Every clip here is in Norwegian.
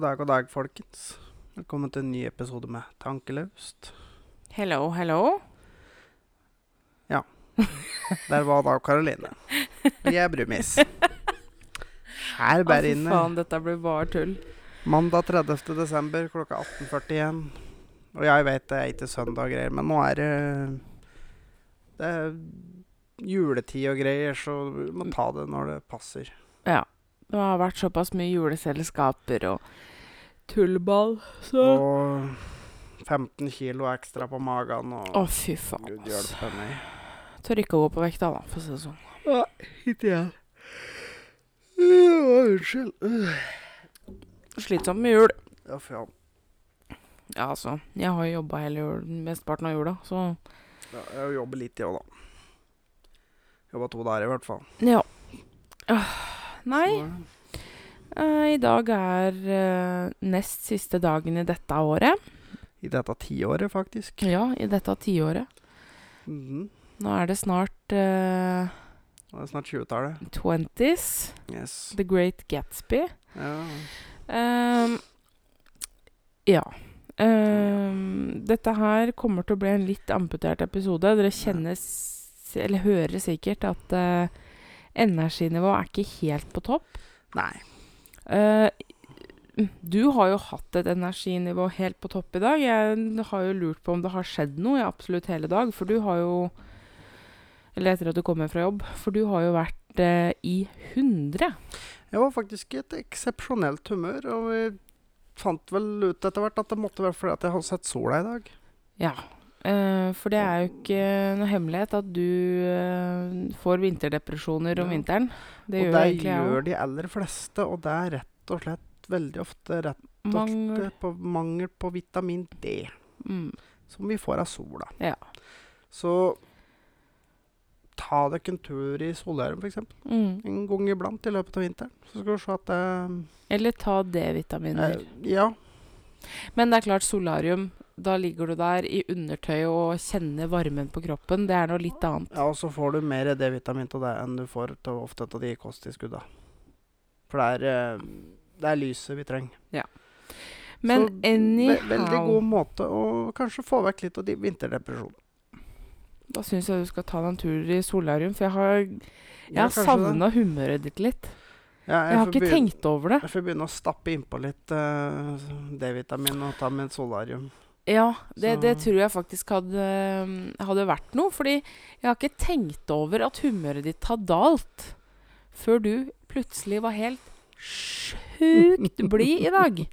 God dag, god dag, folkens. Velkommen til en ny episode med Tankeløst. Hello, hello. Ja. Der var da Karoline. Og jeg er Brumis. Her bare inne. faen, dette blir bare tull. Mandag 30. desember klokka 18.41. Og jeg vet det er ikke søndag og greier, men nå er det Det er juletid og greier, så vi må ta det når det passer. Ja. Det har vært såpass mye juleselskaper og tullball, så Og 15 kilo ekstra på magen og Å, fy faen. Gud hjelpe meg. Tør ikke å gå på vekta, da, for å si det sånn. Ikke jeg. Uh, unnskyld. Uh. Slitsomt med jul. Ja, faen. Ja, altså. Jeg har jo jobba hele jul, mesteparten av jula, så Ja, jeg jobber litt, jeg òg, da. Jobba to dager, i hvert fall. Ja. Uh, Nei, Så, i dag er eh, nest siste dagen i dette året. I dette tiåret, faktisk. Ja, i dette tiåret. Mhm. Nå er det snart uh, Nå er det snart 20-tallet. 20s. Yes. The Great Gatsby. Ja. Um, ja. Um, dette her kommer til å bli en litt amputert episode. Dere kjenner, eller hører sikkert, at uh, energinivået er ikke helt på topp. Nei. Eh, du har jo hatt et energinivå helt på topp i dag. Jeg har jo lurt på om det har skjedd noe i absolutt hele dag. For du har jo Eller etter at du kommer fra jobb. For du har jo vært eh, i 100. Jeg var faktisk i et eksepsjonelt humør, og vi fant vel ut etter hvert at det måtte være fordi at jeg hadde sett sola i dag. Ja. Eh, for det er jo ikke noe hemmelighet at du eh, får vinterdepresjoner om Ja. vinteren. Det og gjør det egentlig gjør ja. de aller fleste, og det er rett og slett veldig ofte rett og Mangel. slett på mangel på vitamin D, Mm. som vi får av sola. Ja. Så ta deg en tur i solarium, f.eks. Mm. En gang iblant i løpet av vinteren. Så skal du se at det Eller ta D-vitaminer. eh, Ja. Men det er klart, solarium Da ligger du der i undertøy og kjenner varmen på kroppen. Det er noe litt annet. ja, og så får du mer D-vitamin til det enn du får til ofte av de kosttilskuddene. For det er, eh, det er lyset vi trenger. Men Så ve Veldig god måte å kanskje få vekk litt av de vinterdepresjonen. Da syns jeg du skal ta deg en tur i solarium, for jeg har, jeg Ja, har savna humøret ditt litt. Ja, Jeg har ikke tenkt over det. Jeg får begynne å stappe innpå litt uh, D-vitamin og ta med et solarium. Ja, det, det tror jeg faktisk hadde, hadde vært noe. Fordi jeg har ikke tenkt over at humøret ditt har dalt før du plutselig var helt sjukt blid i dag.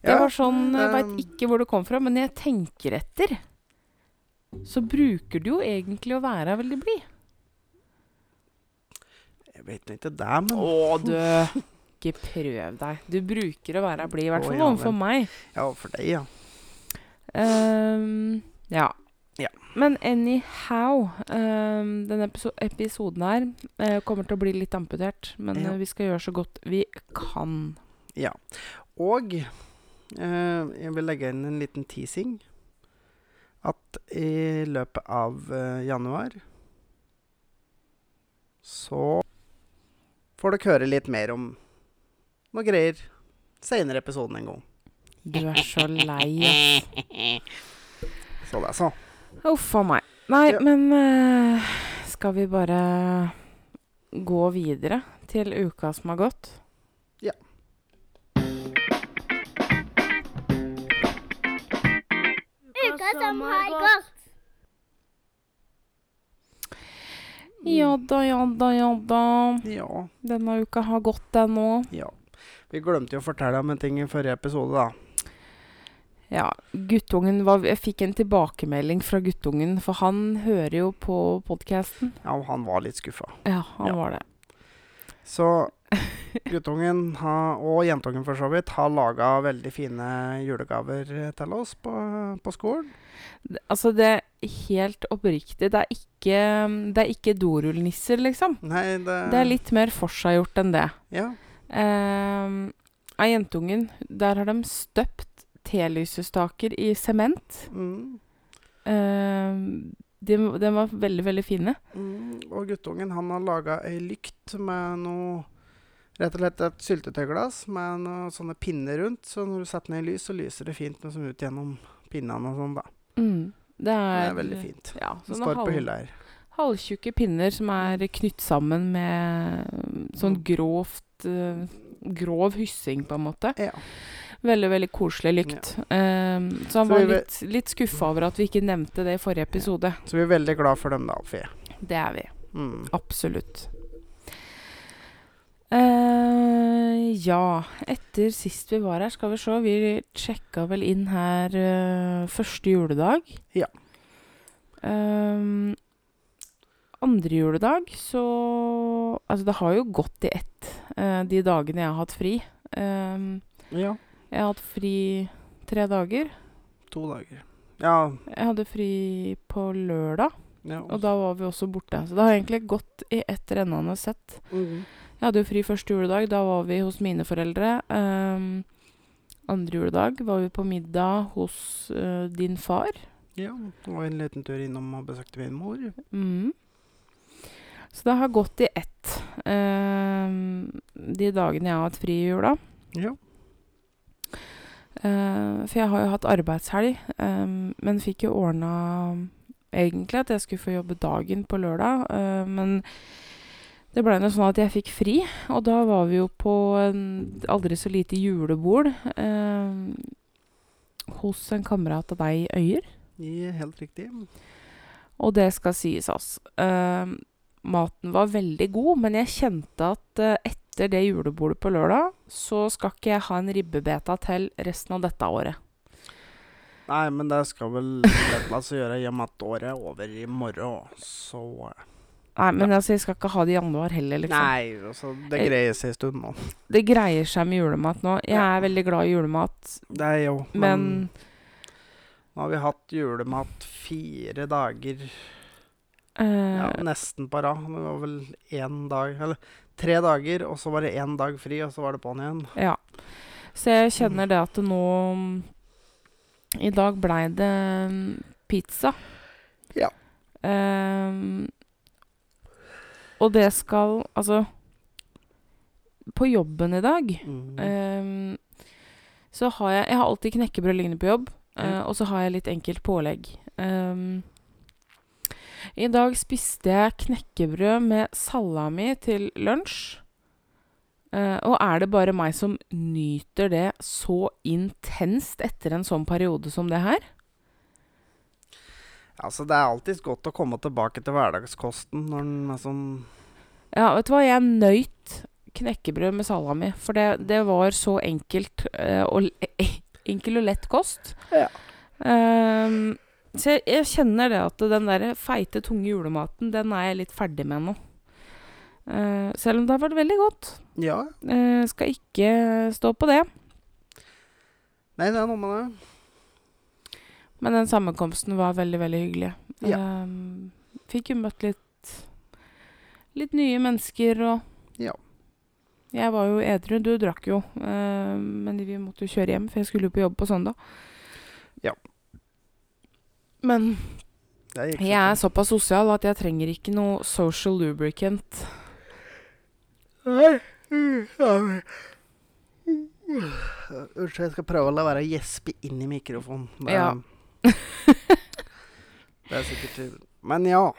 Det var sånn Jeg det- veit ikke hvor det kom fra, men jeg tenker etter, så bruker du jo egentlig å være veldig blid. Jeg vet ikke det, men Å, du Ikke prøv deg. Du bruker å være blid, i hvert fall overfor meg. Ja, for deg, ja. Um, ja. Ja. Men anyhow um, Denne episo episoden her uh, kommer til å bli litt amputert. Men Ja. eh, vi skal gjøre så godt vi kan. ja. Og uh, jeg vil legge inn en liten teasing. At i løpet av uh, januar så får dere høre litt mer om noe greier seinere i episoden en gang. Du er så lei, ass. Så det så. Uff a meg. Nei, Ja. men uh, skal vi bare gå videre til uka som har gått? Ja. Uka som har gått. Ja da, ja da, ja da. Ja. Denne uka har gått, den òg. ja. Vi glemte jo å fortelle om en ting i forrige episode, da. Ja, guttungen var Jeg fikk en tilbakemelding fra guttungen, for han hører jo på podkasten. Ja, og han var litt skuffa. Ja, han Ja. var det. Så guttungen ha, og jentungen for så vidt har laga veldig fine julegaver til oss på, på skolen. Altså, det er helt oppriktig. Det er ikke, det er ikke dorullnisser, liksom. Nei, det Det er litt mer forseggjort enn det. Ja. Eh, av jentungen, der har de støpt telysestaker i sement. Mm, Uh, de, de var veldig, veldig fine. mm, og guttungen han har laga ei lykt med noe Rett og slett et syltetøyglass med noen sånne pinner rundt. Så når du setter ned i lys, så lyser det fint liksom, ut gjennom pinnene og sånn, da. Mm. Det Det er, er veldig fint. Ja, Det står på hylla her. halvtjukke pinner som er knytt sammen med sånn Mm. grovt eh, Grov hyssing, på en måte. Ja. Veldig, veldig koselig lykt. Ehm, så han Så var litt, litt skuffa over at vi ikke nevnte det i forrige episode. Så vi er veldig glad for dem, da, Alfie. Det er vi. Mm. Absolutt. Uh, ja, etter sist vi var her, skal vi se Vi sjekka vel inn her uh, første juledag. Ja. Um, andre juledag så Altså, det har jo gått i ett, uh, de dagene jeg har hatt fri. Um, Ja. Jeg hadde fri tre dager. To dager. Ja. Jeg hadde fri på lørdag, ja. og da var vi også borte. Så det har egentlig gått i ett rennende sett. Mm. Jeg hadde jo fri første juledag. Da var vi hos mine foreldre. Um, andre juledag var vi på middag hos uh, din far. ja. Og en liten tur innom og besøkte min mor. Mm. Så det har gått i ett um, de dagene jeg har hatt fri i jula. Ja. Eh, for jeg har jo hatt arbeidshelg, ehm, men fikk jo ordna egentlig at jeg skulle få jobbe dagen på lørdag. eh, men det blei nå sånn at jeg fikk fri, og da var vi jo på en aldri så lite julebord eh, hos en kamerat av deg i Øyer. ja helt riktig. Og det skal sies, altså. Eh, maten var veldig god, men jeg kjente at eh, etter det julebordet på lørdag, så skal ikke jeg ha en ribbebeta til resten av dette året. Nei, men det skal vel la seg gjøre i og med at året er over i morgen, så eh, Nei, men altså, jeg skal ikke ha det i januar heller, liksom. Nei, altså, det greier seg en stund nå. Det greier seg med julemat nå. Jeg er veldig glad i julemat, Det er jo men Nå har vi hatt julemat fire dager, Uh, ja, nesten på rad. Det var vel én dag Eller tre dager, og så var det én dag fri, og så var det på'n igjen. Ja. Så jeg kjenner det at nå I dag blei det mm, pizza. Ja. Um, og det skal Altså På jobben i dag Mm. um, så har jeg Jeg har alltid knekkebrød liggende på jobb, Ja. og så har jeg litt enkelt pålegg. Ehm, I dag spiste jeg knekkebrød med salami til lunsj. Eh, og er det bare meg som nyter det så intenst etter en sånn periode som det her? Altså, det er alltid godt å komme tilbake til hverdagskosten når den er sånn Ja, vet du hva, jeg nøyt knekkebrød med salami, for det, det var så enkelt eh, og enkel og lett kost. Ja. Ehm, så jeg, jeg kjenner det at den der feite, tunge julematen, den er jeg litt ferdig med nå. Uh, selv om det har vært veldig godt. Ja. Uh, skal ikke stå på det. Nei, det er noe med det. Men den sammenkomsten var veldig, veldig hyggelig. Ja. Ehm, fikk jo møtt litt, litt nye mennesker og Ja. Jeg var jo edru, du drakk jo. Uh, men vi måtte jo kjøre hjem, for jeg skulle jo på jobb på søndag. Ja. Men jeg er såpass sosial at jeg trenger ikke noe social lubricant. Nei. Unnskyld, jeg skal prøve å la være å gjespe inn i mikrofonen. Det, Ja. det er sikkert Men ja.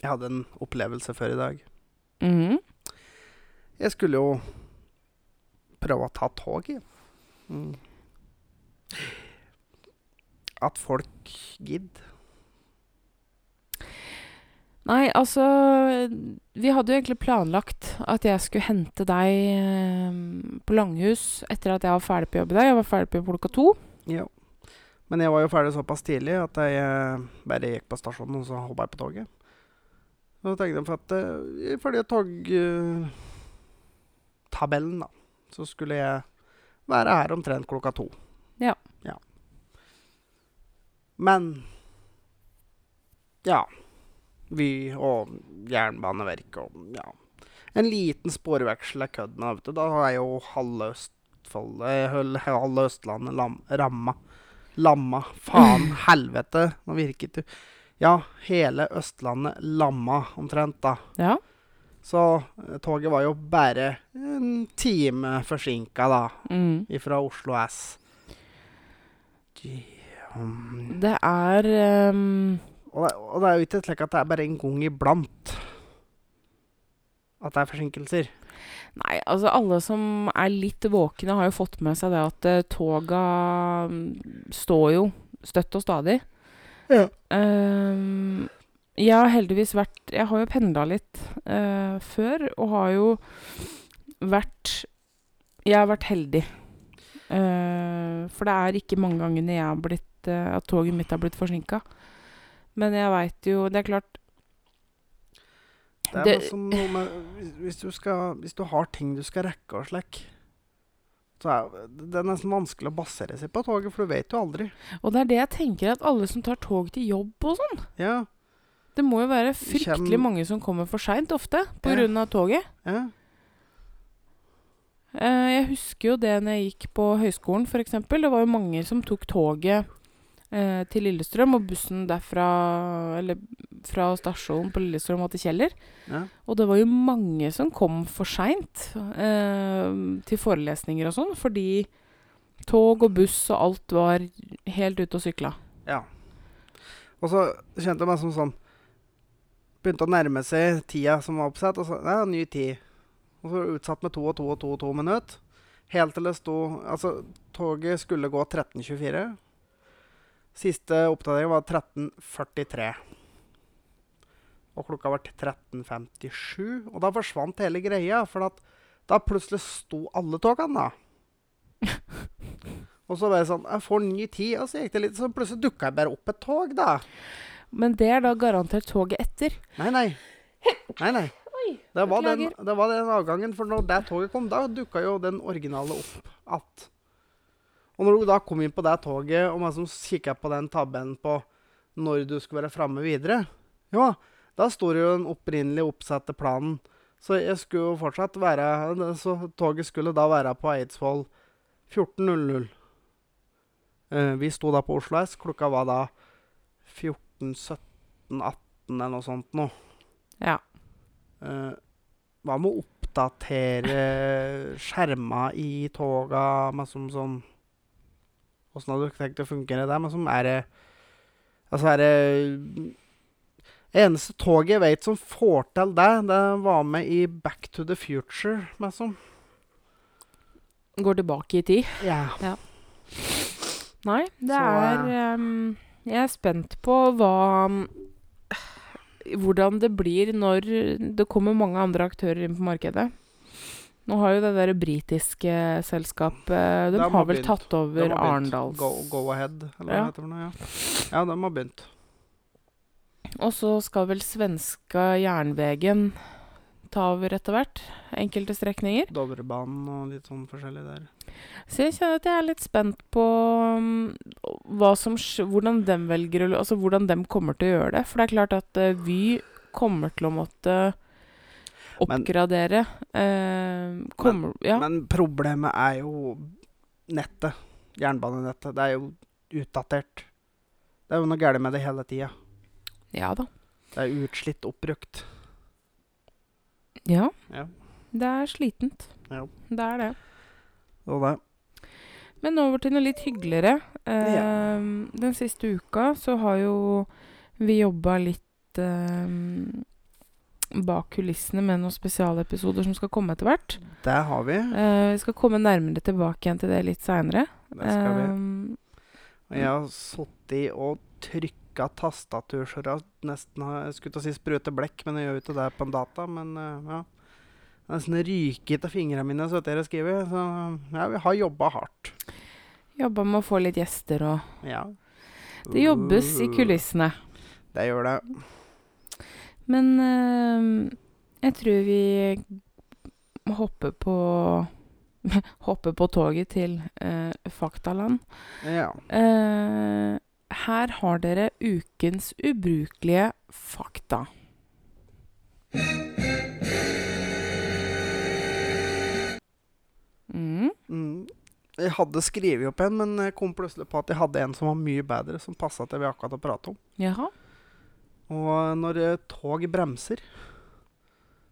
Jeg hadde en opplevelse før i dag. Mhm. Jeg skulle jo prøve å ta tog, jeg. Mm. At folk gidder. Nei, altså Vi hadde jo egentlig planlagt at jeg skulle hente deg eh, på Langhus etter at jeg var ferdig på jobb i dag. Jeg var ferdig på jobb klokka to. Ja. Men jeg var jo ferdig såpass tidlig at jeg eh, bare gikk på stasjonen, og så hoppa jeg på toget. Så tenkte jeg for at uh, ifølge togtabellen, da, så skulle jeg være her omtrent klokka to. Ja. Men Ja. Vy og Jernbaneverket og ja. En liten sporveksel er kødd med, vet du. Da er jo halve Østfold Halve Østlandet lam, ramma. Lamma. Faen. helvete. Nå virket du Ja, hele Østlandet lamma omtrent, da. Ja. Så eh, toget var jo bare en time forsinka, da, Mm. Fra Oslo S. Gee, Det er um, og, det, og det er jo ikke slik at det er bare en gang iblant at det er forsinkelser. Nei, altså alle som er litt våkne, har jo fått med seg det at uh, toga mm, står jo støtt og stadig. Ja. Um, jeg har heldigvis vært Jeg har jo pendla litt uh, før, og har jo vært Jeg har vært heldig. Uh, for det er ikke mange gangene jeg har blitt eh, at toget mitt har blitt forsinka. Men jeg veit jo Det er klart Det er liksom noe med hvis, du skal, hvis du har ting du skal rekke og slik, så er det er nesten vanskelig å basere seg på toget, for du vet jo aldri. Og det er det jeg tenker, at alle som tar tog til jobb og sånn Ja, Det må jo være fryktelig Kjem- mange som kommer for seint ofte på Ja. grunn av toget. ja. Eh, jeg husker jo det når jeg gikk på høyskolen, f.eks. Det var jo mange som tok toget eh, til Lillestrøm, og bussen derfra Eller fra stasjonen på Lillestrøm og til Kjeller. ja. Og det var jo mange som kom for seint eh, til forelesninger og sånn, fordi tog og buss og alt var helt ute og sykla. Ja. Og så kjente jeg meg som sånn Begynte å nærme seg tida som var oppsatt. Og så ja, ny tid. Og så utsatt med to og to og to og to minutter. Helt til det sto Altså, toget skulle gå 13.24. Siste oppdatering var 13.43. Og klokka var 13.57. Og da forsvant hele greia, for at da plutselig sto alle togene, da. Og så var det sånn Jeg får ny tid. Og så gikk det litt Så plutselig dukka jeg bare opp et tog, da. Men det er da garantert toget etter. Nei, nei. Nei, nei. Det var, den, det var den avgangen, for når det toget kom, da dukka jo den originale opp att. Og når du da kom inn på det toget, og man som kikka på den tabben på når du skulle være framme videre, ja, da står det jo den opprinnelig oppsatte planen. Så jeg skulle jo fortsatt være Så toget skulle da være på Eidsvoll 14.00. Eh, vi sto da på Oslo S. Klokka var da 14.17-18 eller noe sånt nå. Ja. Eh, hva med å oppdatere skjerma i toga med som sånn Åssen hadde du tenkt å fungere der? Men som er det Altså, er det Eneste toget jeg vet som får til det, det var med i Back to the Future, som. Går tilbake i tid. Ja. Nei, det Så, er um, Jeg er spent på hva Hvordan det blir når det kommer mange andre aktører inn på markedet. Nå har jo det der britiske selskapet De De har har vel begynt. tatt De over begynt. Arendals Go, go Ahead, eller hva Ja. det heter for noe. Ja, ja de har begynt. Og så skal vel svenska Jernvegen ta over etter hvert. Enkelte strekninger. Dovrebanen og litt sånn forskjellig der. Så jeg kjenner at jeg er litt spent på um, hva som, hvordan dem velger Altså hvordan dem kommer til å gjøre det. For det er klart at uh, Vy kommer til å måtte Men- oppgradere. Eh, kommer Ja. Men problemet er jo nettet. Jernbanenettet. Det er jo utdatert. Det er jo noe galt med det hele tida. ja da. Det er utslitt, oppbrukt. Ja. Ja. Det er slitent. Ja. Det er det. Og det. Men over til noe litt hyggeligere. Eh, Ja. Den siste uka så har jo vi jobba litt eh, bak kulissene med noen spesialepisoder som skal komme etter hvert. Det har vi. Uh, vi skal komme nærmere tilbake igjen til det litt seinere. Um, jeg har sittet og trykka tastatur så jeg nesten har Jeg skulle til å si sprute blekk, men jeg gjør jo ikke det på en data. Men uh, ja. Det er Nesten ryker av fingrene mine så jeg skriver. Så ja, vi har jobba hardt. Jobba med å få litt gjester og Ja. Det jobbes i kulissene. Det gjør det. Men eh, jeg tror vi hopper på Hopper på toget til eh, Faktaland. Ja. Eh, her har dere ukens ubrukelige fakta. Mm. Mm. Jeg hadde skrevet opp en, men jeg kom plutselig på at jeg hadde en som var mye bedre, som passa til vi akkurat har pratet om. Jaha. Og når eh, tog bremser,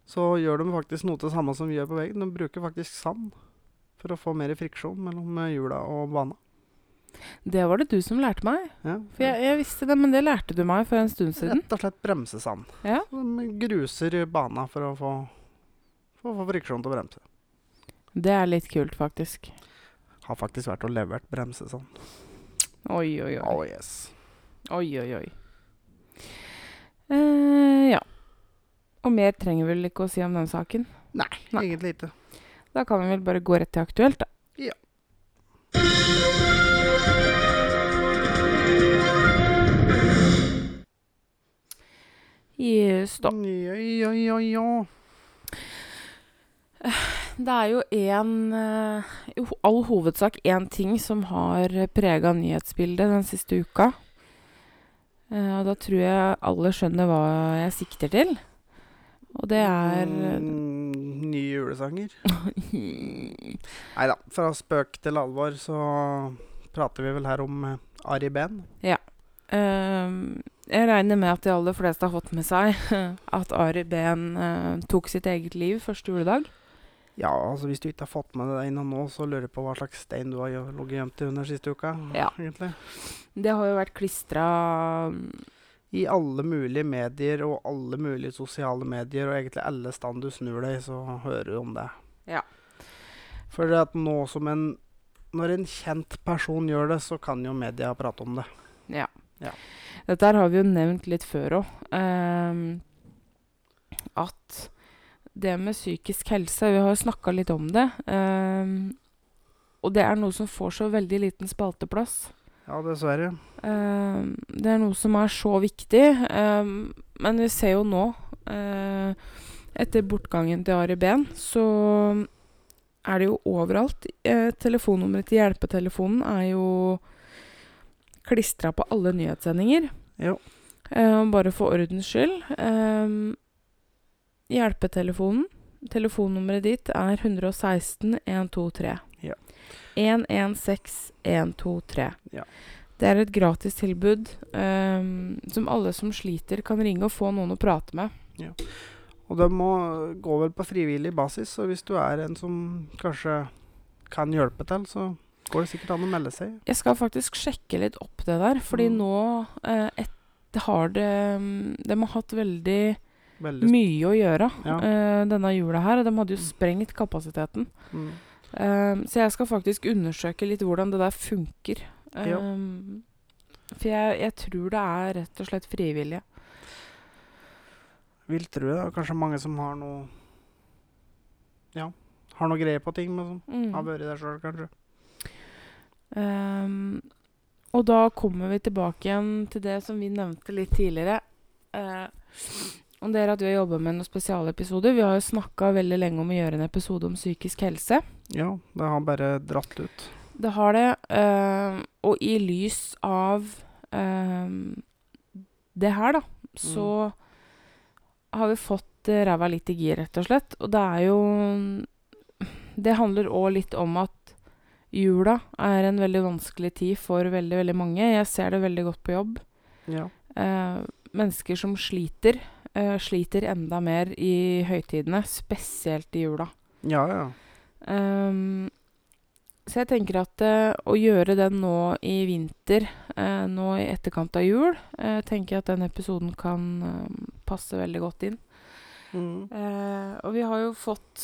så gjør de faktisk noe til det samme som vi gjør på veggen. De bruker faktisk sand for å få mer friksjon mellom eh, hjula og bana. Det var det du som lærte meg. Ja. For jeg, jeg visste det, men det lærte du meg for en stund siden. Rett og slett bremsesand. Ja. De gruser bana for å få, for å få friksjon til å bremse. Det er litt kult, faktisk. Har faktisk vært og levert bremsesand. Oi, oi, oi. Oh yes. Oi, oi, oi. Eh, ja. Og mer trenger vi vel ikke å si om den saken. Nei, Nei. egentlig ikke. Da kan vi vel bare gå rett til aktuelt, da. Ja. Yes, da. Ja, ja, ja, ja. Det er jo en I all hovedsak én ting som har prega nyhetsbildet den siste uka. Eh, og da tror jeg alle skjønner hva jeg sikter til. Og det er mm, Nye julesanger. Nei da, fra spøk til alvor så prater vi vel her om eh, Ari Behn. Ehm, jeg regner med at de aller fleste har fått med seg at Ari Behn uh, tok sitt eget liv første juledag. Ja, altså hvis du ikke har fått med deg det ennå nå, så lurer jeg på hva slags stein du har ligget gjemt under siste uka. Ja. egentlig. Det har jo vært klistra I alle mulige medier og alle mulige sosiale medier, og egentlig alle stand du snur deg, så hører du om det. Ja. For det at nå som en Når en kjent person gjør det, så kan jo media prate om det. Ja. Ja. Dette har vi jo nevnt litt før òg. at det med psykisk helse Vi har jo snakka litt om det. Um, og det er noe som får så veldig liten spalteplass. Ja, dessverre. Um, det er noe som er så viktig. Um, men vi ser jo nå, uh, etter bortgangen til Ari Behn, så er det jo overalt. Eh, telefonnummeret til hjelpetelefonen er jo klistra på alle nyhetssendinger. Jo. Eh, bare for ordens skyld. ehm, hjelpetelefonen, telefonnummeret ditt er 116 123. Ja. 116 123. Ja. Det er et gratistilbud um, som alle som sliter, kan ringe og få noen å prate med. Ja. Og det må gå vel på frivillig basis, så hvis du er en som kanskje kan hjelpe til, så går det sikkert an å melde seg. Jeg skal faktisk sjekke litt opp det der, fordi Mm. nå eh, et, har det De har hatt veldig Veldig mye å gjøre Ja. uh, denne jula her. De hadde jo sprengt kapasiteten. mm. Um, så jeg skal faktisk undersøke litt hvordan det der funker. Um, for jeg, jeg tror det er rett og slett frivillige. Vil tro det. er Kanskje mange som har noe Ja, har noe greie på ting, men som Mm. har vært der sjøl, kanskje. Um, og da kommer vi tilbake igjen til det som vi nevnte litt tidligere. Om det er at vi har jobba med noen spesialepisoder. Vi har jo snakka veldig lenge om å gjøre en episode om psykisk helse. Ja, det har bare dratt ut. Det har det. Øh, og i lys av øh, det her, da, så har vi fått ræva litt i gir, rett og slett. Og det er jo Det handler òg litt om at jula er en veldig vanskelig tid for veldig, veldig mange. Jeg ser det veldig godt på jobb. Ja. Uh, mennesker som sliter, sliter enda mer i høytidene, spesielt i jula. Ja, ja. Um, så jeg tenker at uh, å gjøre den nå i vinter, uh, nå i etterkant av jul, uh, tenker jeg at den episoden kan eh, passe veldig godt inn. Mm. Eh, og vi har jo fått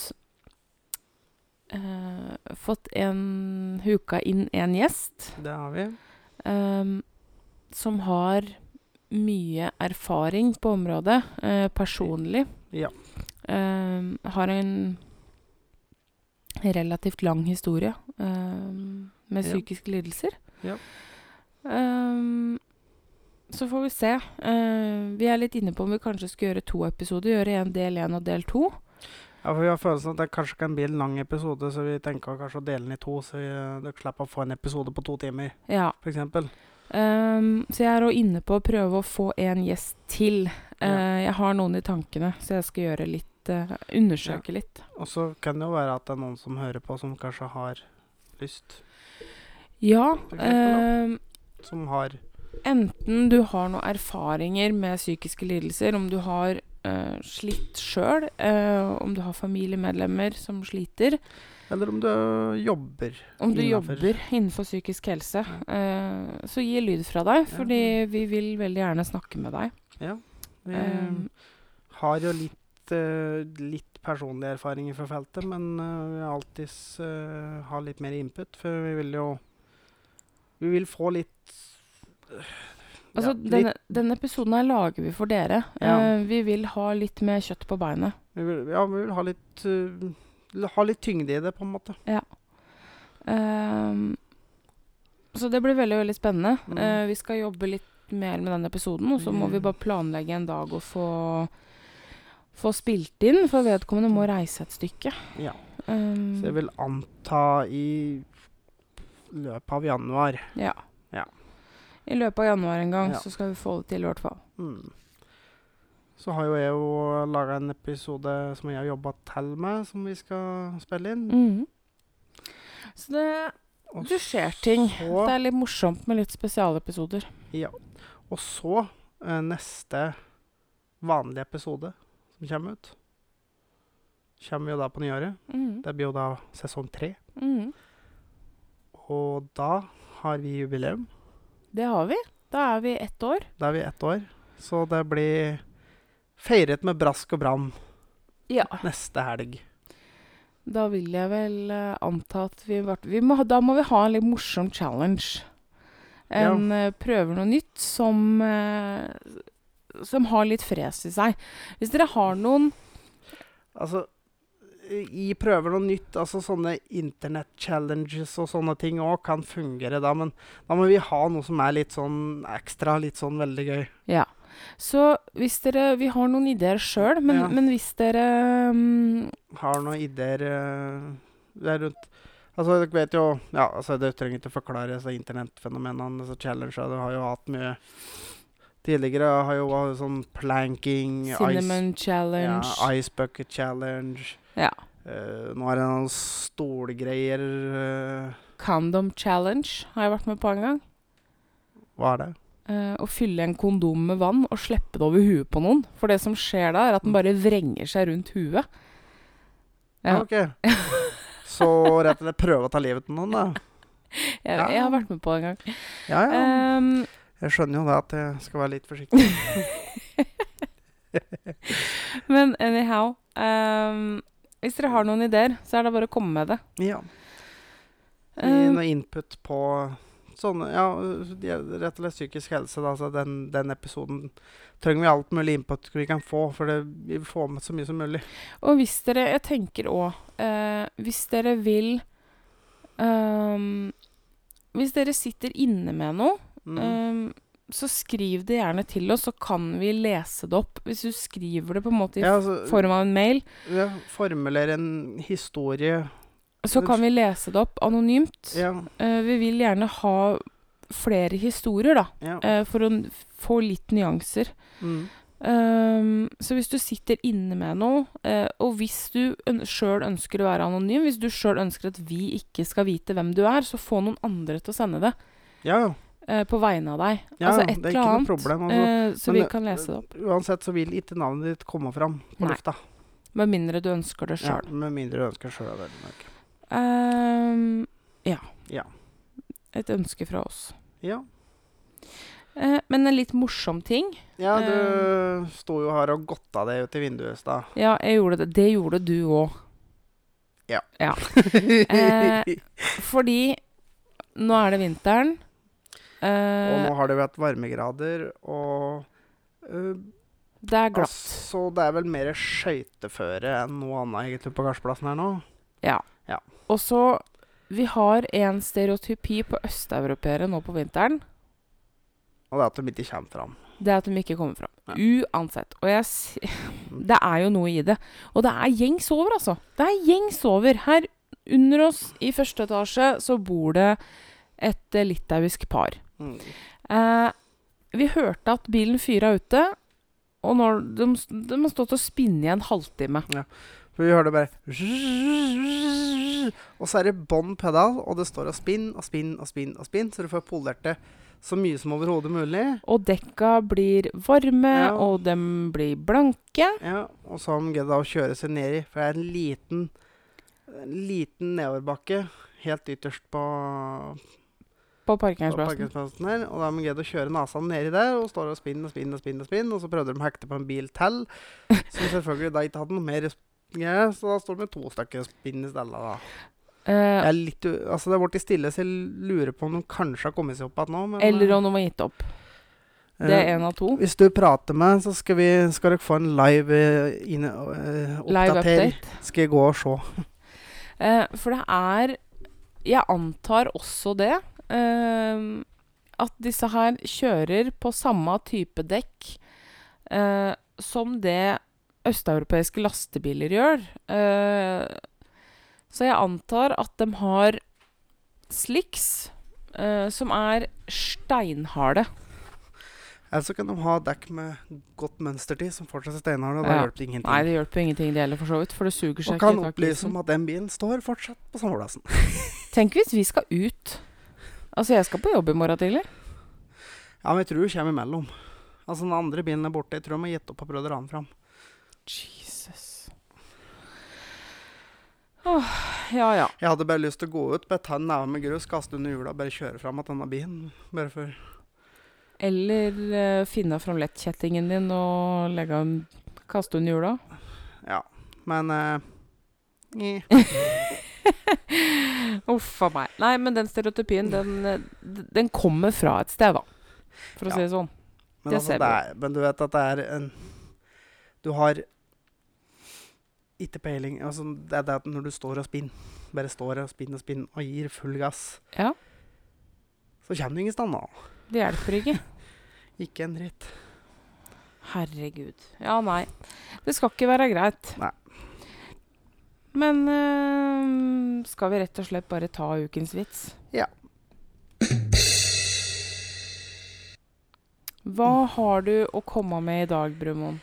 eh, fått en huka inn en gjest Det har vi. Um, som har mye erfaring på området eh, personlig. Ja. Eh, har en relativt lang historie eh, med Ja. psykiske lidelser. Ja. Ehm, så får vi se. Eh, vi er litt inne på om vi kanskje skal gjøre to episoder. Gjøre en del én og del to. Ja, for Vi har følelsen at det kanskje kan bli en lang episode, så vi tenker kanskje å dele den i to, så vi, dere slipper å få en episode på to timer, Ja. f.eks. Ehm, så jeg er òg inne på å prøve å få en gjest til. Eh, Ja. Jeg har noen i tankene, så jeg skal gjøre litt eh, Undersøke litt. Og så kan det jo være at det er noen som hører på, som kanskje har lyst. Ja. Ehm, Som har enten du har noen erfaringer med psykiske lidelser, om du har eh, slitt sjøl, eh, om du har familiemedlemmer som sliter, Eller om du jobber. om du Innenfor. jobber innenfor psykisk helse, eh, så gi lyd fra deg, fordi vi vil veldig gjerne snakke med deg. Ja. Vi Um, har jo litt, uh, litt personlige erfaringer fra feltet, men eh, vi har alltids eh, ha litt mer input, for vi vil jo Vi vil få litt Altså, ja, denne, denne episoden her lager vi for dere. Ja. Uh, vi vil ha litt mer kjøtt på beinet. vi vil, Ja, vi vil ha litt eh, Ha litt tyngde i det, på en måte. Ehm, så det blir veldig, veldig spennende. Mm. Uh, vi skal jobbe litt mer med den episoden, og så må vi Mm. bare planlegge en dag og få, få spilt inn, for vedkommende må reise et stykke. Ja. Um, Så jeg vil anta i løpet av januar. ja. Ja. I løpet av januar en gang Ja. så skal vi få det til, i hvert fall. Mm. Så har jo jeg jo laga en episode som jeg har jobba til med, som vi skal spille inn. Mhm. Så det, Og det skjer ting. så- Det er litt morsomt med litt spesialepisoder. Ja. Og så eh, neste vanlige episode som kommer ut, kommer jo da på nyåret. Mhm. Det blir jo da sesong tre. Mhm. Og da har vi jubileum. Det har vi. Da er vi ett år. Da er vi ett år. Så det blir feiret med brask og bram Ja. neste helg. Da vil jeg vel eh, anta at vi, vi må, Da må vi ha en litt morsom challenge. En eh, prøver noe nytt som uh, Som har litt fres i seg. Hvis dere har noen Altså, i prøver noe nytt, altså sånne internett-challenges og sånne ting òg kan fungere da, men da må vi ha noe som er litt sånn ekstra, litt sånn veldig gøy. Ja. Så hvis dere Vi har noen ideer sjøl, men, Ja. men hvis dere um, Har noen ideer uh, rundt Altså, dere vet jo Ja, altså, det trenger ikke forklare så internettfenomenene, altså challenger. Du har jo hatt mye Tidligere har jo vært sånn planking, Cinnamon ice, challenge ja, ice bucket challenge Ja. Uh, Nå er det noen stolgreier uh. Condom challenge har jeg vært med på en gang. Hva er det? Eh, å fylle en kondom med vann og slippe det over huet på noen. For det som skjer da, er at den bare vrenger seg rundt huet. Ja. Ok. Så rett og slett prøve å ta livet til noen, da. Jeg, Ja. jeg har vært med på det en gang. Ja, ja. Um, Jeg skjønner jo det at jeg skal være litt forsiktig. men anyhow um, Hvis dere har noen ideer, så er det bare å komme med det. Ja. Gi Ehm, noe input på sånne Ja, rett og slett psykisk helse, da. Så den, den episoden trenger vi alt mulig input vi kan få, for det, vi får med så mye som mulig. og hvis dere Jeg tenker òg Hvis dere vil um, Hvis dere sitter inne med noe Mm. um, så skriv det gjerne til oss, så kan vi lese det opp. Hvis du skriver det på en måte i ja, altså, form av en mail, ja, formulere en historie. Så kan vi lese det opp anonymt. Ja. Uh, vi vil gjerne ha flere historier, da, ja. Uh, for å få litt nyanser. Mm. Ehm, så hvis du sitter inne med noe, uh, og hvis du sjøl ønsker å være anonym, hvis du sjøl ønsker at vi ikke skal vite hvem du er, så få noen andre til å sende det ja, ja. på vegne av deg. Ja, altså det et er eller annet, problem, altså. så Men vi kan lese det opp. Uansett så vil ikke navnet ditt komme fram på Nei. lufta. Med mindre du ønsker det Ja, med mindre du ønsker sjøl. Ehm, ja. Ja. Et ønske fra oss. Ja. Eh, men en litt morsom ting Ja, Eh. du sto jo her og godta deg ut i vinduet i stad. Ja, jeg gjorde det. Det gjorde du òg. Ja. Eh, Fordi nå er det vinteren. og Eh, nå har det vært varmegrader, og eh, det er glatt. Altså, det er vel mer skøyteføre enn noe annet egentlig på gardsplassen her nå. Og så Vi har en stereotypi på østeuropeere nå på vinteren. Og det er at de ikke kommer fram. Det er at de ikke kommer fram. Ja. Uansett. Og jeg Det er jo noe i det. Og det er gjengs over, altså. Det er gjengs over. Her under oss i første etasje så bor det et eh, litauisk par. Mm. Eh, vi hørte at bilen fyra ute, og når de, de har stått og spinnet i en halvtime. For vi hører det bare Og så er det bånn pedal, og det står og spinn og spinn og spinn, og spinn, så du får polert det Så mye som overhodet mulig. Og dekka blir varme, Ja. og dem blir blanke. Ja, og så har de giddet å kjøre seg ned i, for det er en liten, en liten nedoverbakke helt ytterst på, På parkeringsplassen. her. Og da har de giddet å kjøre nesa nedi der, og står og spinner og spinner og spinner. Og spinner, og så prøvde de å hekte på en bil til, som selvfølgelig da ikke hadde noe mer greier, så da står det med to stykker spinn i stedet, da. Uh, litt, altså det er blitt stille, så jeg lurer på om de kanskje har kommet seg opp igjen nå. Men, eller eh, om de har gitt opp. Det eh, er én av to. Hvis du prater med, så skal, vi, skal dere få en live inn, eh, Live update. Skal jeg gå og se. Uh, for det er Jeg antar også det. Uh, at disse her kjører på samme type dekk som det østeuropeiske lastebiler gjør. Eh, så jeg antar at de har slicks eh, som er steinharde. Eller så kan de ha dekk med godt mønstertid, som fortsatt er steinharde. og Da Ja. hjelper det ingenting. Nei, det hjelper ingenting det gjelder, for så vidt. For det suger seg og ikke Og kan opplyse om at den bilen står fortsatt på samleplassen. Tenk hvis vi skal ut. Altså, jeg skal på jobb i morgen tidlig. Ja, men jeg tror du kommer imellom. Altså, den andre bilen er borte. Jeg tror de har gitt opp og prøvd å rane fram. Jesus. Åh, ja ja. Jeg hadde bare lyst til å gå ut, bare ta en neve med grus, kaste under hjula bare kjøre fram at denne bilen. Bare for Eller uh, finne fram lettkjettingen din og legge en kaste under hjula. Ja. Men uh. Uff a meg. Nei, men den stereotypien, den, eh, den kommer fra et sted, da. For å Ja. si det sånn. Men, Det altså, ser det er, men du vet at det er en Du har ikke peiling altså, Det er det at når du står og spinner, bare står og spinner og spinner og gir full gass, Ja, så kommer du ingen sted nå. det hjelper ikke. Ikke en dritt. Herregud. Ja, nei. Det skal ikke være greit. Nei. Men øh, skal vi rett og slett bare ta ukens vits? Ja. Hva har du å komme med i dag, Brumon?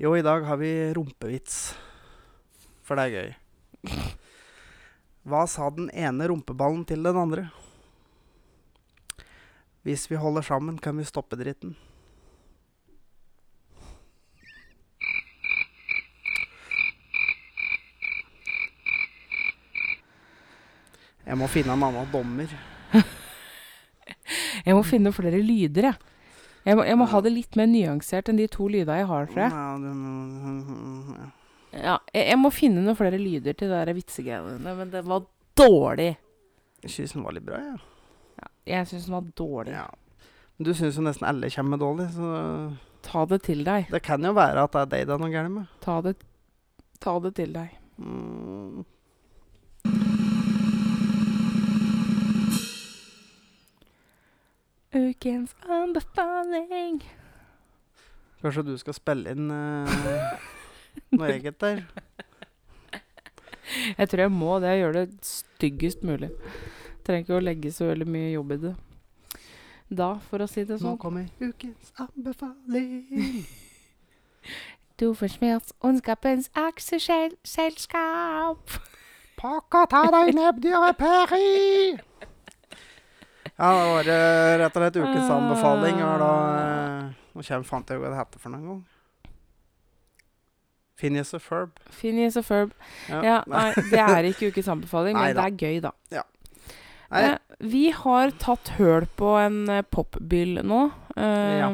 Jo, i dag har vi rumpevits. For det er gøy. Hva sa den ene rumpeballen til den andre? Hvis vi holder sammen, kan vi stoppe dritten. Jeg må finne en annen dommer. Jeg må finne flere lyder, jeg. Jeg må, jeg må ha det litt mer nyansert enn de to lyda jeg har, tror jeg. Ja, ja. Ja, jeg, jeg må finne noen flere lyder til de vitsegreiene, men det var dårlig. Jeg syns den var litt bra, jeg. Ja, jeg syns den var dårlig. Ja. Men du syns jo nesten alle kommer med dårlig, så Ta det til deg. det kan jo være at det er deg det er noe galt med. Ta det, ta det til deg. Mm. Ukens anbefaling. Kanskje du skal spille inn uh, noe eget der? Jeg tror jeg må det. Jeg gjør det styggest mulig. Trenger ikke å legge så veldig mye jobb i det. Da, for å si det sånn. Nå kommer ukens anbefaling. Du forsmert ondskapens aksjeselskap. Pakka ta deg nebbdyret Peri! Ja, det var eh, rett og slett ukens anbefaling. Og da eh, Nå kommer fant jeg jo hva det heter for noen gang. Phineas og Ferb. Phineas og Ferb. Ja, nei, det er ikke ukens anbefaling, men det er gøy, da. Nei, Eh, vi har tatt høl på en eh, popbyll nå, eh, Ja.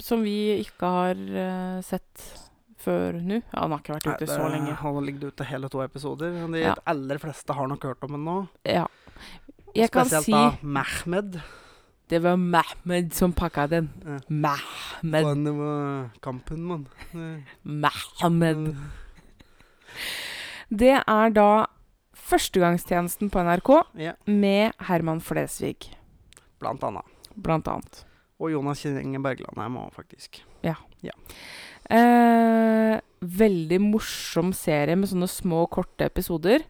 som vi ikke har eh, sett før nå. Ja, den har ikke vært ute så lenge. Han har ligget ute hele to episoder. De Ja. aller fleste har nok hørt om den nå. Ja. Jeg kan Spesielt si da Mehmed. det var Mahmed som pakka den. Ja. Mahmed. Og det var kampen, mann. Mehmed. Mahmed. Det er da førstegangstjenesten på NRK Ja, med Herman Flesvig, blant annet. blant annet. Og Jonas Kinge Berglandheim er med Ja. faktisk. Eh, veldig morsom serie med sånne små, korte episoder.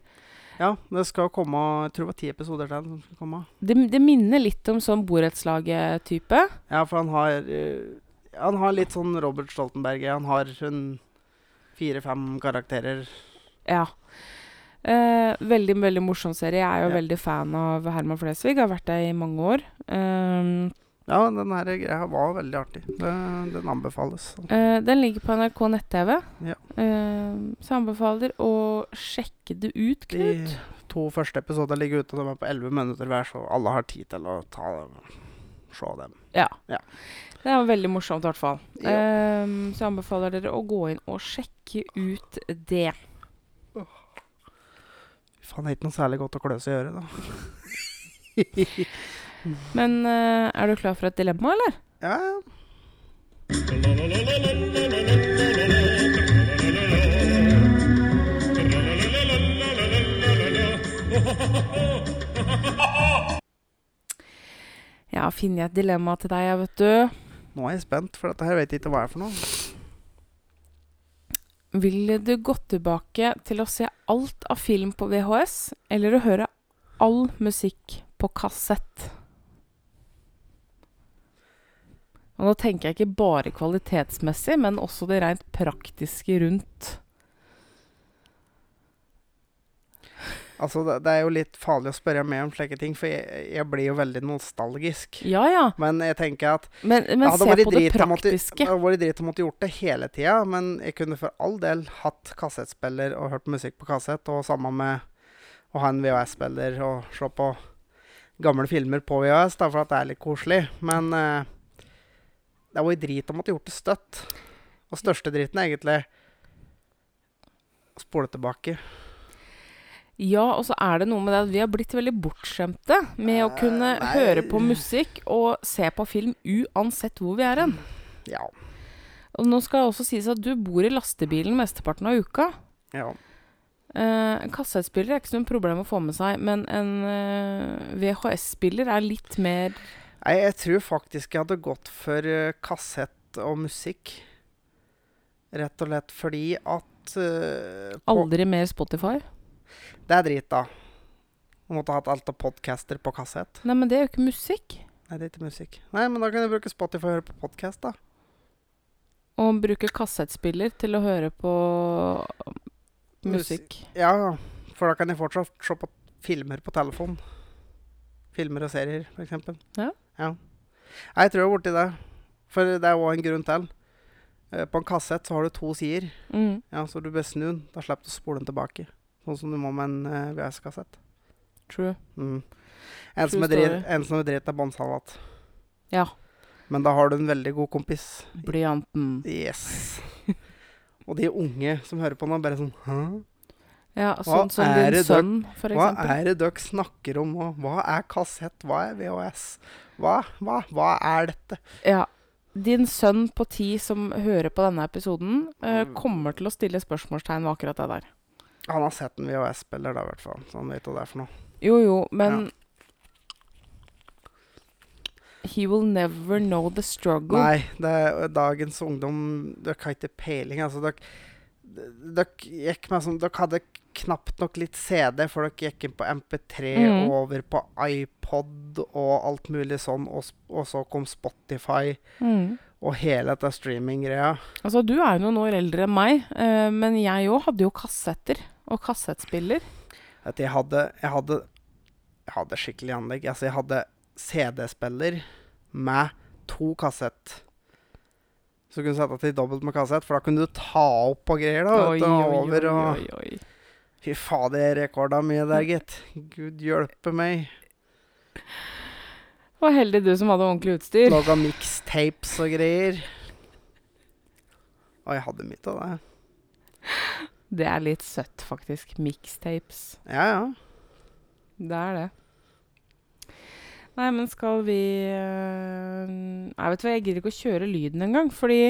Ja, det skal komme Jeg tror det var ti episoder til som skal komme. Det, det minner litt om sånn borettslaget-type. Ja, for han har uh, Han har litt sånn Robert Stoltenberg. Han har hun fire-fem karakterer. Ja. Uh, veldig, veldig morsom serie. Jeg er jo Ja. veldig fan av Herman Flesvig. Har vært det i mange år. Eh, Ja, den her greia var veldig artig. Den, den anbefales. Uh, den ligger på NRK nett-TV. Ja. Uh, så anbefaler å sjekke det ut, Knut. De to første episoder ligger ute, og de er på 11 minutter hver, så alle har tid til å ta se dem. Ja. Ja. Det er veldig morsomt, i hvert fall. Ja. Eh, så jeg anbefaler dere å gå inn og sjekke ut det. Faen, det er ikke noe særlig godt å klø seg i øret, da. Men uh, er du klar for et dilemma, eller? Ja, ja. Jeg har funnet et dilemma til deg, jeg, vet du. Nå er jeg spent, for dette her vet jeg ikke hva er for noe. Ville du gått tilbake til å se alt av film på VHS, eller å høre all musikk på kassett? Og nå tenker jeg ikke bare kvalitetsmessig, men også det rent praktiske rundt. Altså, det, det er jo litt farlig å spørre meg om slike ting, for jeg, jeg blir jo veldig nostalgisk. Ja ja, Men jeg tenker at men, men se på det drit praktiske. Det hadde vært dritt å måtte gjort det hele tida, men jeg kunne for all del hatt kassettspiller og hørt musikk på kassett, og sammen med å ha en VHS-spiller og se på gamle filmer på VHS, da, for at det er litt koselig. Men eh, det hadde vært drit om at måtte gjort det støtt. Og største driten er egentlig å spole tilbake. Ja, og så er det noe med det at vi har blitt veldig bortskjemte med å kunne Eh, nei. høre på musikk og se på film uansett hvor vi er hen. Ja. Og nå skal det også sies at du bor i lastebilen mesteparten av uka. ja. Eh, en kassettspiller er ikke noe problem å få med seg, men en eh, VHS-spiller er litt mer Nei, jeg tror faktisk jeg hadde gått for eh, kassett og musikk. Rett og lett fordi at uh, aldri mer Spotify. Det er drit, da. Du måtte hatt alt av podcaster på kassett. Nei, men det er jo ikke musikk. Nei, det er ikke musikk. Nei, men da kan jeg bruke Spotify og høre på podkast, da. Og bruke kassettspiller til å høre på musikk. Ja, for da kan jeg fortsatt se på filmer på telefon. Filmer og serier, for eksempel. Ja. Ja. Jeg tror jeg er borti det. For det er òg en grunn til. Eh, På en kassett så har du to sider. Mm. Ja, Så du bør snu den. Da slipper du å spole den tilbake. Sånn som du må med en eh, VHS-kassett. True. Mm. En, som True er drit, en som er dritt, er båndsalat. Ja. Men da har du en veldig god kompis. Blyanten. Yes. Og de unge som hører på nå, bare sånn Hæ? Ja, sånn som din sønn, for Hva er det dere snakker om nå? Hva er kassett? Hva er VHS? Hva? Hva? Hva er dette? Ja. Din sønn på ti som hører på denne episoden, eh, Mm. kommer til å stille spørsmålstegn ved akkurat det der. Han har sett en VHS-spiller, da, i hvert fall. Så han vet hva det er for noe. Jo, jo, men He will never know the struggle. Nei, det er dagens ungdom Dere har ikke peiling. Altså, dere, dere gikk med sånn Dere hadde knapt nok litt CD, for dere gikk inn på MP3 og over på iPod og alt mulig sånn, og, og så kom Spotify Mm. og hele dette streaminggreia. Altså, du er jo noen år eldre enn meg, eh, men jeg òg hadde jo kassetter og kassettspiller. At jeg hadde Jeg hadde, jeg hadde skikkelig anlegg. Altså, jeg hadde CD-spiller med to kassett. Så du kunne sette til dobbelt med kassett, for da kunne du ta opp på greier. da, vet du, over og oi, oi. Fy fader, jeg rekorda mye der, gitt. Gud hjelpe meg. Og heldig du som hadde ordentlig utstyr. Laga mixtapes og greier. Og jeg hadde mye av det. Det er litt søtt, faktisk. Mixtapes. Ja, ja. Det er det. Nei, men skal vi øh, Nei, vet du hva, jeg gidder ikke å kjøre lyden engang, fordi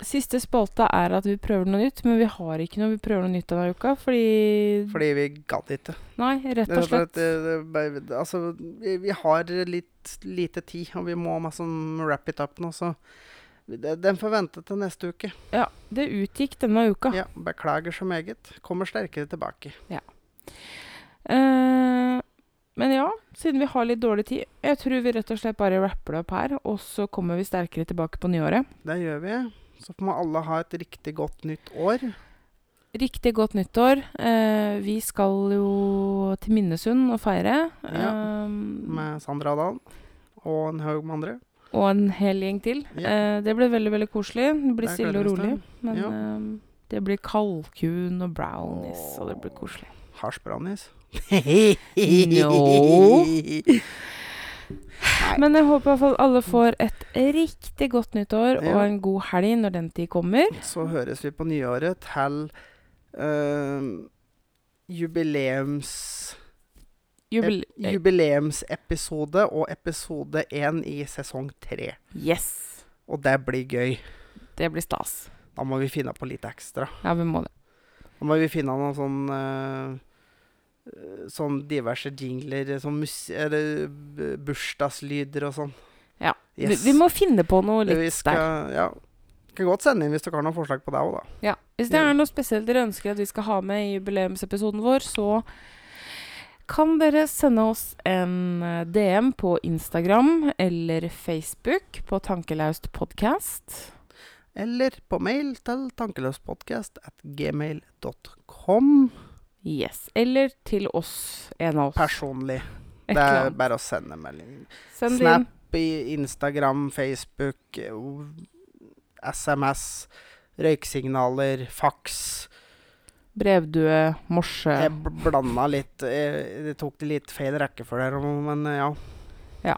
Siste spalte er at vi prøver noe nytt, men vi har ikke noe vi prøver noe nytt denne uka, fordi Fordi vi gadd ikke. Nei, rett og slett. Det, det, det, det, altså, vi, vi har litt lite tid, og vi må liksom wrap it up nå, så Den får vente til neste uke. Ja, det utgikk denne uka. Ja, Beklager så meget. Kommer sterkere tilbake. Eh, men ja, siden vi har litt dårlig tid, jeg tror vi rett og slett bare rapper det opp her, og så kommer vi sterkere tilbake på nyåret. Det gjør vi. Så får alle ha et riktig godt nytt år. Riktig godt nyttår. Eh, vi skal jo til Minnesund og feire. Ja, um, Med Sandra Dahl og en haug med andre. og en hel gjeng til. Ja. Eh, det blir veldig veldig koselig. Det blir Det stille og rolig. Men Ja. eh, det blir kalkun og brownies, og det blir koselig. Hasjbrownies. No. Men jeg håper i hvert fall alle får et riktig godt nyttår og en god helg når den tid kommer. Så høres vi på nyåret til uh, jubileums... Jubil e jubileumsepisode og episode én i sesong tre. yes! Og det blir gøy. Det blir stas. Da må vi finne på litt ekstra. Ja, vi må det. Da må vi finne noen sånn eh, Sånn diverse jingler, sånn eller bursdagslyder og sånn. Ja. Yes. Vi, vi må finne på noe litt skal, der. Ja. Kan godt sende inn hvis dere har noen forslag på det òg, da. Ja. Hvis det er noe spesielt dere ønsker at vi skal ha med i jubileumsepisoden vår, så kan dere sende oss en eh, DM på Instagram eller Facebook på Tankelaust podcast. Eller på mail til tankeløspodkast at gmail.com. Yes. Eller til oss, en av oss. Personlig. Et Det er bare å sende melding. Send Snap. I Instagram, Facebook, eh, SMS, røyksignaler, faks. Brevdue, morse. Jeg blanda litt Jeg, jeg tok det litt feil rekkefølge, her, men ja. ja.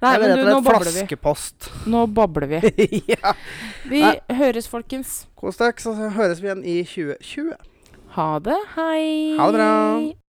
Nei, men du, nå babler vi. flaskepost. Nå babler vi. ja. Vi Nei. høres, folkens. Kos dere, så høres vi igjen i 2020. Ha det. Hei. Ha det bra.